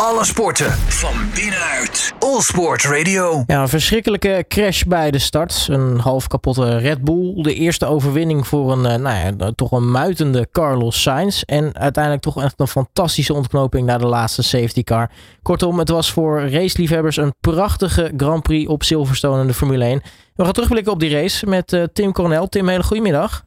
Alle sporten van binnenuit. All Sport Radio. Ja, een verschrikkelijke crash bij de start. Een half kapotte Red Bull. De eerste overwinning voor een, eh, nou ja, toch een muitende Carlos Sainz. En uiteindelijk toch echt een fantastische ontknoping naar de laatste safety car. Kortom, het was voor raceliefhebbers een prachtige Grand Prix op Silverstone in de Formule 1. We gaan terugblikken op die race met uh, Tim Cornel. Tim, hele goedemiddag.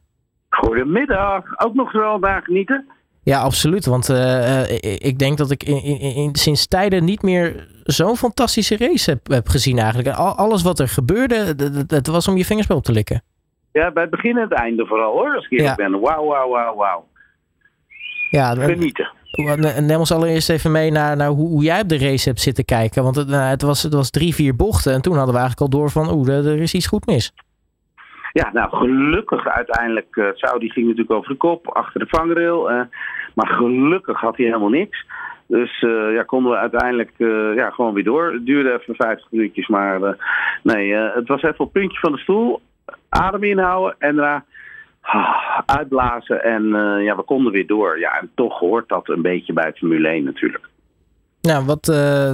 Goedemiddag. Ook nog zo daar genieten? Ja, absoluut. Want uh, ik denk dat ik in, in, in, sinds tijden niet meer zo'n fantastische race heb, heb gezien eigenlijk. Al, alles wat er gebeurde, het was om je vingers op te likken. Ja, bij het begin en het einde vooral hoor, als ik ja. ben. Wauw, wauw, wauw, wauw. Ja, Genieten. Neem ons allereerst even mee naar, naar hoe, hoe, jij op de race hebt zitten kijken. Want het, nou, het, was, het was drie, vier bochten. En toen hadden we eigenlijk al door van, oeh, er is iets goed mis. Ja, nou gelukkig uiteindelijk. Uh, Saudi ging natuurlijk over de kop, achter de vangrail. Uh, maar gelukkig had hij helemaal niks. Dus uh, ja, konden we uiteindelijk ja, gewoon weer door. Het duurde even 50 minuutjes, maar nee, het was even op puntje van de stoel. Adem inhouden en daarna ah, uitblazen. En ja, we konden weer door. Ja, en toch hoort dat een beetje bij Formule 1 natuurlijk. Nou, wat,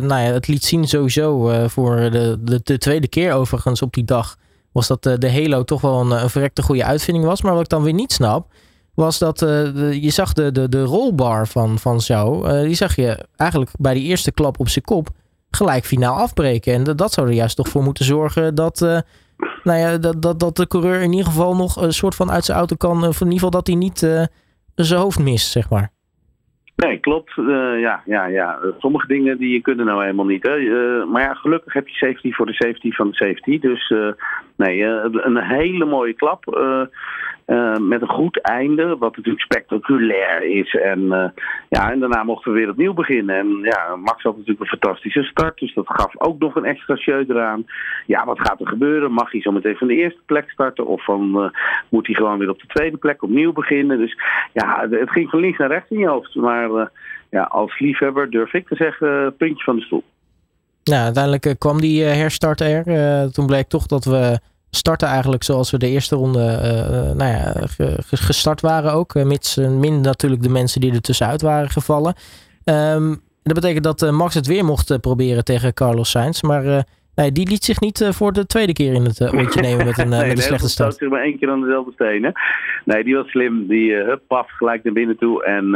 nou ja, het liet zien sowieso voor de, de, de tweede keer overigens op die dag was dat de Halo toch wel een, een verrekte goede uitvinding was. Maar wat ik dan weer niet snap, was dat uh, je zag de, de, de rolbar van, van uh, die zag je eigenlijk bij die eerste klap op zijn kop gelijk finaal afbreken. En dat, dat zou er juist toch voor moeten zorgen dat, uh, nou ja, dat, dat, dat de coureur in ieder geval nog een soort van uit zijn auto kan. In ieder geval dat hij niet zijn hoofd mist, zeg maar. Nee, klopt. Ja, ja, ja. Sommige dingen die kunnen nou helemaal niet. Hè. Maar ja, gelukkig heb je safety voor de safety van de safety. Dus nee, een hele mooie klap. Uh, met een goed einde, wat natuurlijk spectaculair is. En, uh, ja, en daarna mochten we weer opnieuw beginnen. En ja, Max had natuurlijk een fantastische start, dus dat gaf ook nog een extra show eraan. Ja, wat gaat er gebeuren? Mag hij zo meteen van de eerste plek starten? Of van, uh, moet hij gewoon weer op de tweede plek opnieuw beginnen? Dus ja, het ging van links naar rechts in je hoofd. Maar ja, als liefhebber durf ik te zeggen, puntje van de stoel. Nou, uiteindelijk kwam die herstart er. toen bleek toch dat we starten eigenlijk zoals we de eerste ronde uh, nou ja, gestart waren ook. mits min natuurlijk de mensen die er tussenuit waren gevallen. Um, dat betekent dat Max het weer mocht proberen tegen Carlos Sainz. Maar nee, die liet zich niet voor de tweede keer in het oortje nemen met een, nee, met een slechte start. zich maar één keer aan dezelfde stenen. Nee, die was slim. Die hup, paf, gelijk naar binnen toe. En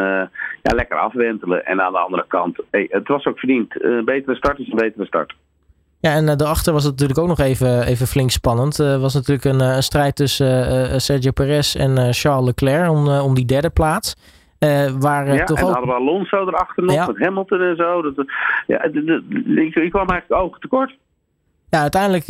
ja, lekker afwentelen. En aan de andere kant, hey, het was ook verdiend. Een betere start is een betere start. Ja, en uh, daarachter was het natuurlijk ook nog even, even flink spannend. Het uh, was natuurlijk een, een strijd tussen Sergio Perez en Charles Leclerc om, om die derde plaats. waar, ja, toch en ook... hadden we Alonso erachter nog, ja. met Hamilton en zo. Dat, ja, ik kwam eigenlijk ook tekort. Ja, uiteindelijk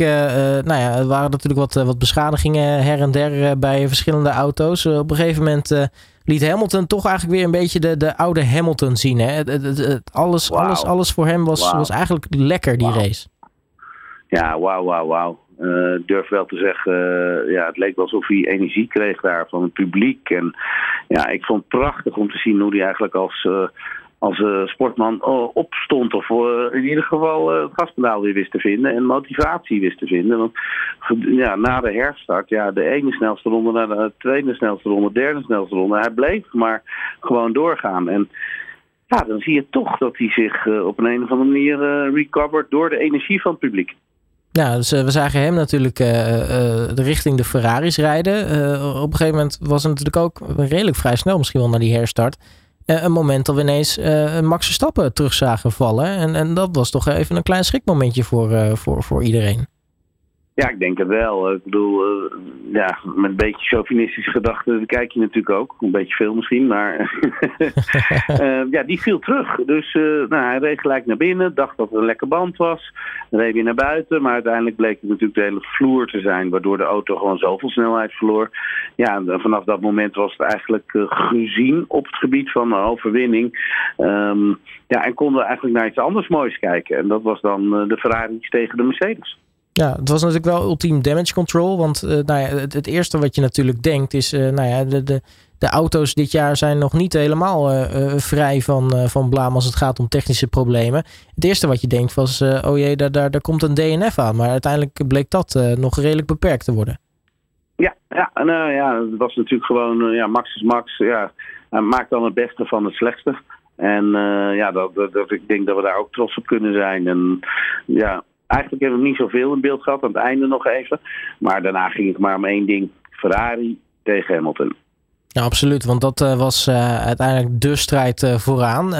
nou ja, waren natuurlijk wat, wat beschadigingen her en der bij verschillende auto's. op een gegeven moment liet Hamilton toch eigenlijk weer een beetje de, de oude Hamilton zien. Hè? Het, het, het, alles, wow. alles, alles voor hem was, wow. was eigenlijk lekker, die wow. race. Ja, wauw, wauw, wauw. Uh, durf wel te zeggen, uh, ja, het leek wel alsof hij energie kreeg daar van het publiek. En ja, ik vond het prachtig om te zien hoe hij eigenlijk als, uh, als sportman opstond. Of in ieder geval het gaspedaal weer wist te vinden en motivatie wist te vinden. Want ja, na de herstart, ja, de ene snelste ronde naar de tweede snelste ronde, de derde snelste ronde. Hij bleef maar gewoon doorgaan. En ja, dan zie je toch dat hij zich op een, een of andere manier recovert door de energie van het publiek. Ja, dus uh, we zagen hem natuurlijk uh, uh, richting de Ferraris rijden. op een gegeven moment was het natuurlijk ook redelijk vrij snel, misschien wel naar die herstart. een moment dat we ineens Max Verstappen terug zagen vallen. En, en dat was toch even een klein schrikmomentje voor, voor, voor iedereen. Ja, ik denk het wel. Ik bedoel, uh, ja, met een beetje chauvinistische gedachten kijk je natuurlijk ook. Een beetje veel misschien, maar uh, ja, die viel terug. Dus uh, nou, hij reed gelijk naar binnen, dacht dat het een lekker band was. Reed weer naar buiten, maar uiteindelijk bleek het natuurlijk de hele vloer te zijn, waardoor de auto gewoon zoveel snelheid verloor. Ja, en vanaf dat moment was het eigenlijk gezien op het gebied van overwinning. Um, ja, en konden we eigenlijk naar iets anders moois kijken. En dat was dan de Ferraris tegen de Mercedes. Ja, het was natuurlijk wel ultiem damage control. Want uh, nou ja, het, eerste wat je natuurlijk denkt is... Uh, nou ja, de, de, de auto's dit jaar zijn nog niet helemaal uh, vrij van, van blaam als het gaat om technische problemen. Het eerste wat je denkt was... oh jee, daar, daar, daar komt een DNF aan. Maar uiteindelijk bleek dat nog redelijk beperkt te worden. Ja, ja, nou ja, het was natuurlijk gewoon... ja, Max is Max. Ja, hij maakt dan het beste van het slechtste. En ja, dat, dat, ik denk dat we daar ook trots op kunnen zijn. En ja, eigenlijk hebben we niet zoveel in beeld gehad. Aan het einde nog even. Maar daarna ging het maar om één ding. Ferrari tegen Hamilton. Ja, absoluut. Want dat was uiteindelijk de strijd vooraan.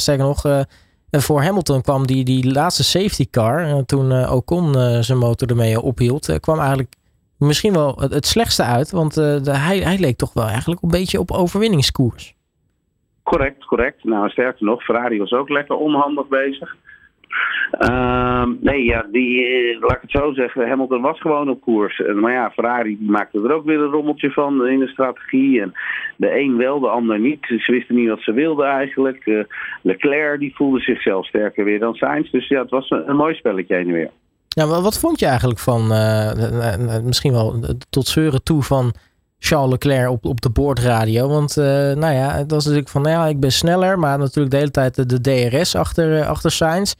sterker nog, voor Hamilton kwam die, die laatste safety car. toen Ocon zijn motor ermee ophield. kwam eigenlijk misschien wel het, slechtste uit. Want hij, hij leek toch wel eigenlijk een beetje op overwinningskoers. Correct, correct. Nou, sterker nog, Ferrari was ook lekker onhandig bezig. Uh, nee, ja, die, eh, laat ik het zo zeggen, Hamilton was gewoon op koers. Maar ja, Ferrari maakte er ook weer een rommeltje van in de strategie. En de een wel, de ander niet. Ze wisten niet wat ze wilden eigenlijk. Uh, Leclerc die voelde zichzelf sterker weer dan Sainz. Dus ja, het was een, mooi spelletje heen en weer. Ja, maar wat vond je eigenlijk van, uh, misschien wel tot zeuren toe van Charles Leclerc op, op de boordradio. Want nou ja, het was natuurlijk van, nou ja, ik ben sneller. Maar natuurlijk de hele tijd de, de DRS achter, achter Sainz.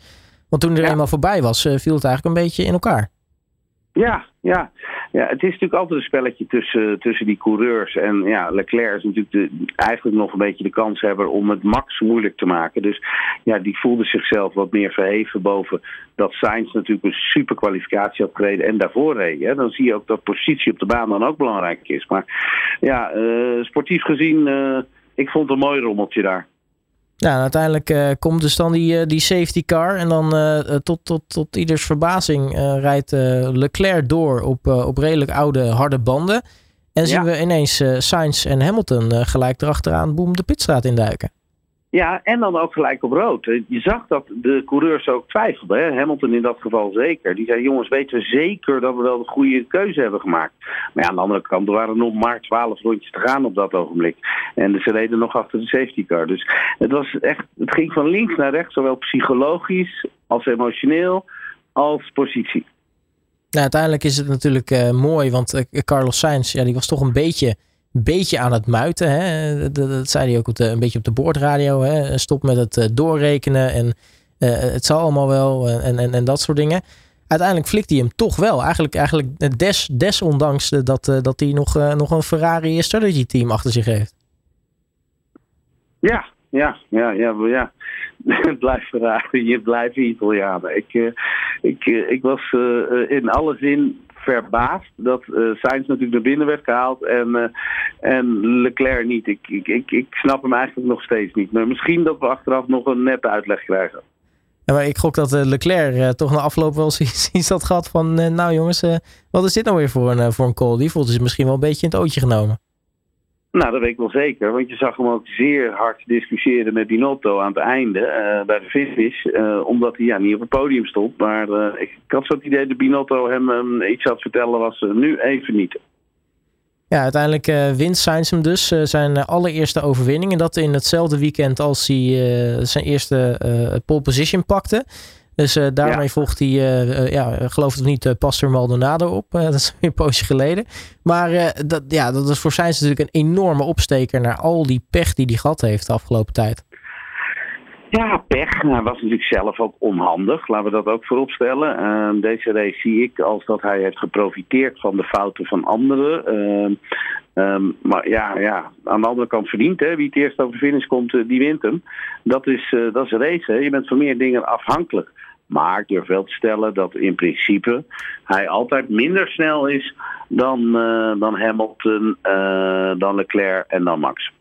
Want toen er eenmaal voorbij was, eh, viel het eigenlijk een beetje in elkaar. Ja, ja. ja, het is natuurlijk altijd een spelletje tussen, tussen die coureurs. En ja, Leclerc is natuurlijk de, eigenlijk nog een beetje de kanshebber om het max moeilijk te maken. Dus ja, die voelde zichzelf wat meer verheven boven dat Sainz natuurlijk een super kwalificatie had gereden en daarvoor reed. Hè. Dan zie je ook dat positie op de baan dan ook belangrijk is. Maar ja, uh, sportief gezien, uh, ik vond het een mooi rommeltje daar. Ja, uiteindelijk uh, komt dus dan die, uh, die safety car. En dan uh, tot, tot, tot ieders verbazing rijdt Leclerc door op, op redelijk oude harde banden. En zien we ineens Sainz en Hamilton gelijk erachteraan boem de pitstraat induiken. Ja, en dan ook gelijk op rood. Je zag dat de coureurs ook twijfelden. Hè? Hamilton in dat geval zeker. Die zei, jongens, weten we zeker dat we wel de goede keuze hebben gemaakt. Maar ja, aan de andere kant, er waren nog maar twaalf rondjes te gaan op dat ogenblik. En ze reden nog achter de safety car. Dus het, was echt, het ging van links naar rechts, zowel psychologisch als emotioneel als positie. Nou, uiteindelijk is het natuurlijk uh, mooi, want uh, Carlos Sainz, ja, die was toch een beetje beetje aan het muiten. Hè? Dat, dat, zei hij ook op de, een beetje op de boordradio. Hè? Stop met het uh, doorrekenen en uh, het zal allemaal wel en, en, en dat soort dingen. Uiteindelijk flikt hij hem toch wel. Eigenlijk, eigenlijk des, desondanks dat, uh, dat hij nog, nog een Ferrari strategy team achter zich heeft. Ja, ja, ja, ja, ja. Het blijft Ferrari, je blijft Italianen. Ik, ik, ik was in alle zin verbaasd dat uh, Sainz natuurlijk naar binnen werd gehaald en, uh, en Leclerc niet. Ik, ik, ik, ik snap hem eigenlijk nog steeds niet. Maar misschien dat we achteraf nog een nette uitleg krijgen. Ja, maar ik gok dat uh, Leclerc toch na afloop wel iets had gehad van... nou jongens, wat is dit nou weer voor een, voor een call? Die voelde zich misschien wel een beetje in het ootje genomen. Nou, dat weet ik wel zeker. Want je zag hem ook zeer hard discussiëren met Binotto aan het einde uh, bij de finish. Uh, omdat hij ja, niet op het podium stond. Maar uh, ik, had het idee dat Binotto hem um, iets had vertellen was nu even niet. Ja, uiteindelijk wint Sainz hem dus zijn allereerste overwinning. En dat in hetzelfde weekend als hij zijn eerste pole position pakte. Dus uh, daarmee ja. volgt hij, uh, ja, geloof het of niet, Pastor Maldonado op. dat is een poosje geleden. Maar dat, ja, dat is voor Sainz natuurlijk een enorme opsteker naar al die pech die hij gehad heeft de afgelopen tijd. Ja, pech. Hij was natuurlijk zelf ook onhandig. Laten we dat ook voorop stellen. Ehm, deze race zie ik als dat hij heeft geprofiteerd van de fouten van anderen. Ehm, um, maar ja, ja, aan de andere kant verdient. Hè. Wie het eerst over de finish komt, die wint hem. Dat is, uh, dat is race. Je bent van meer dingen afhankelijk. Maar ik durf wel te stellen dat in principe hij altijd minder snel is dan, uh, dan Hamilton, uh, dan Leclerc en dan Max.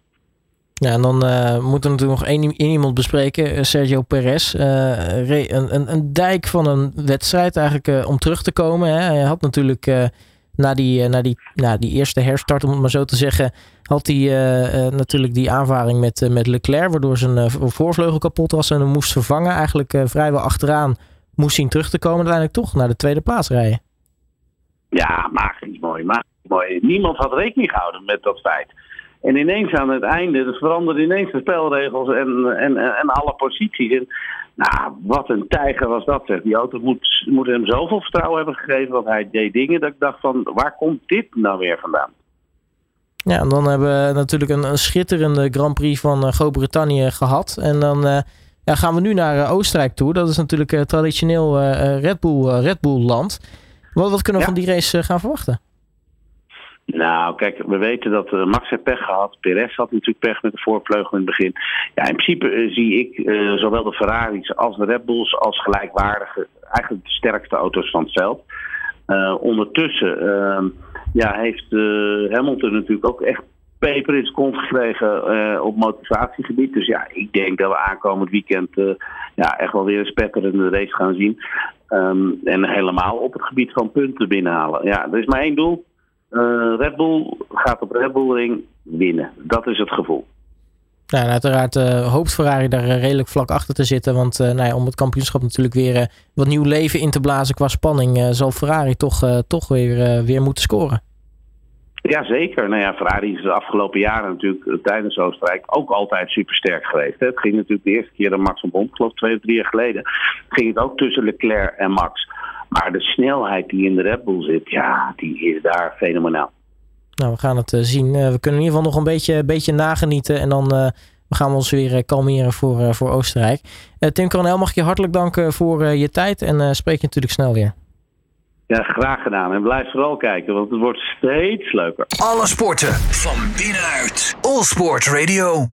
Ja, en dan uh, moeten natuurlijk nog één, iemand bespreken, Sergio Perez. een, een, een, dijk van een wedstrijd eigenlijk om terug te komen. Hè. Hij had natuurlijk na die, na, die, na die eerste herstart, om het maar zo te zeggen, had hij natuurlijk die aanvaring met, met Leclerc, waardoor zijn voorvleugel kapot was en hem moest vervangen. Eigenlijk vrijwel achteraan moest zien terug te komen, uiteindelijk toch naar de tweede plaats rijden. Ja, magisch mooi, magisch mooi. Niemand had rekening gehouden met dat feit. En ineens aan het einde, het veranderde ineens de spelregels en, en, en alle posities. En, nou, wat een tijger was dat zeg. Die auto moet, moet hem zoveel vertrouwen hebben gegeven dat hij deed dingen dat ik dacht van, waar komt dit nou weer vandaan? Ja, en dan hebben we natuurlijk een, een schitterende Grand Prix van uh, Groot-Brittannië gehad. En dan uh, ja, gaan we nu naar uh, Oostenrijk toe. Dat is natuurlijk traditioneel Red, Bull, Red Bull land. Wat, wat kunnen we van die race gaan verwachten? Nou, kijk, we weten dat uh, Max heeft pech gehad. Perez had natuurlijk pech met de voorvleugel in het begin. Ja, in principe uh, zie ik uh, zowel de Ferraris als de Red Bulls als gelijkwaardige, eigenlijk de sterkste auto's van het veld. ondertussen ehm, ja, heeft Hamilton natuurlijk ook echt peper in kont gekregen op motivatiegebied. Dus ja, ik denk dat we aankomend weekend ja, echt wel weer een spetterende race gaan zien. Um, en helemaal op het gebied van punten binnenhalen. Ja, er is maar één doel. Uh, Red Bull gaat op Red Bull Ring winnen. Dat is het gevoel. En uiteraard uh, hoopt Ferrari daar uh, redelijk vlak achter te zitten. Want nou ja, om het kampioenschap natuurlijk weer wat nieuw leven in te blazen qua spanning, zal Ferrari toch, toch weer, weer moeten scoren. Ja, zeker. Nou ja, Ferrari is de afgelopen jaren natuurlijk tijdens Oostenrijk ook altijd supersterk geweest. Hè. Het ging natuurlijk de eerste keer dat Max van Bond, geloof twee of drie jaar geleden, ging het ook tussen Leclerc en Max. Maar de snelheid die in de Red Bull zit, ja, die is daar fenomenaal. Nou, we gaan het zien. we kunnen in ieder geval nog een beetje, beetje nagenieten. En dan uh, gaan we ons weer kalmeren voor, voor Oostenrijk. Tim Coronel, mag ik je hartelijk danken voor je tijd. En spreek je natuurlijk snel weer. Ja, graag gedaan. En blijf vooral kijken, want het wordt steeds leuker. Alle sporten van binnenuit. All Sport Radio.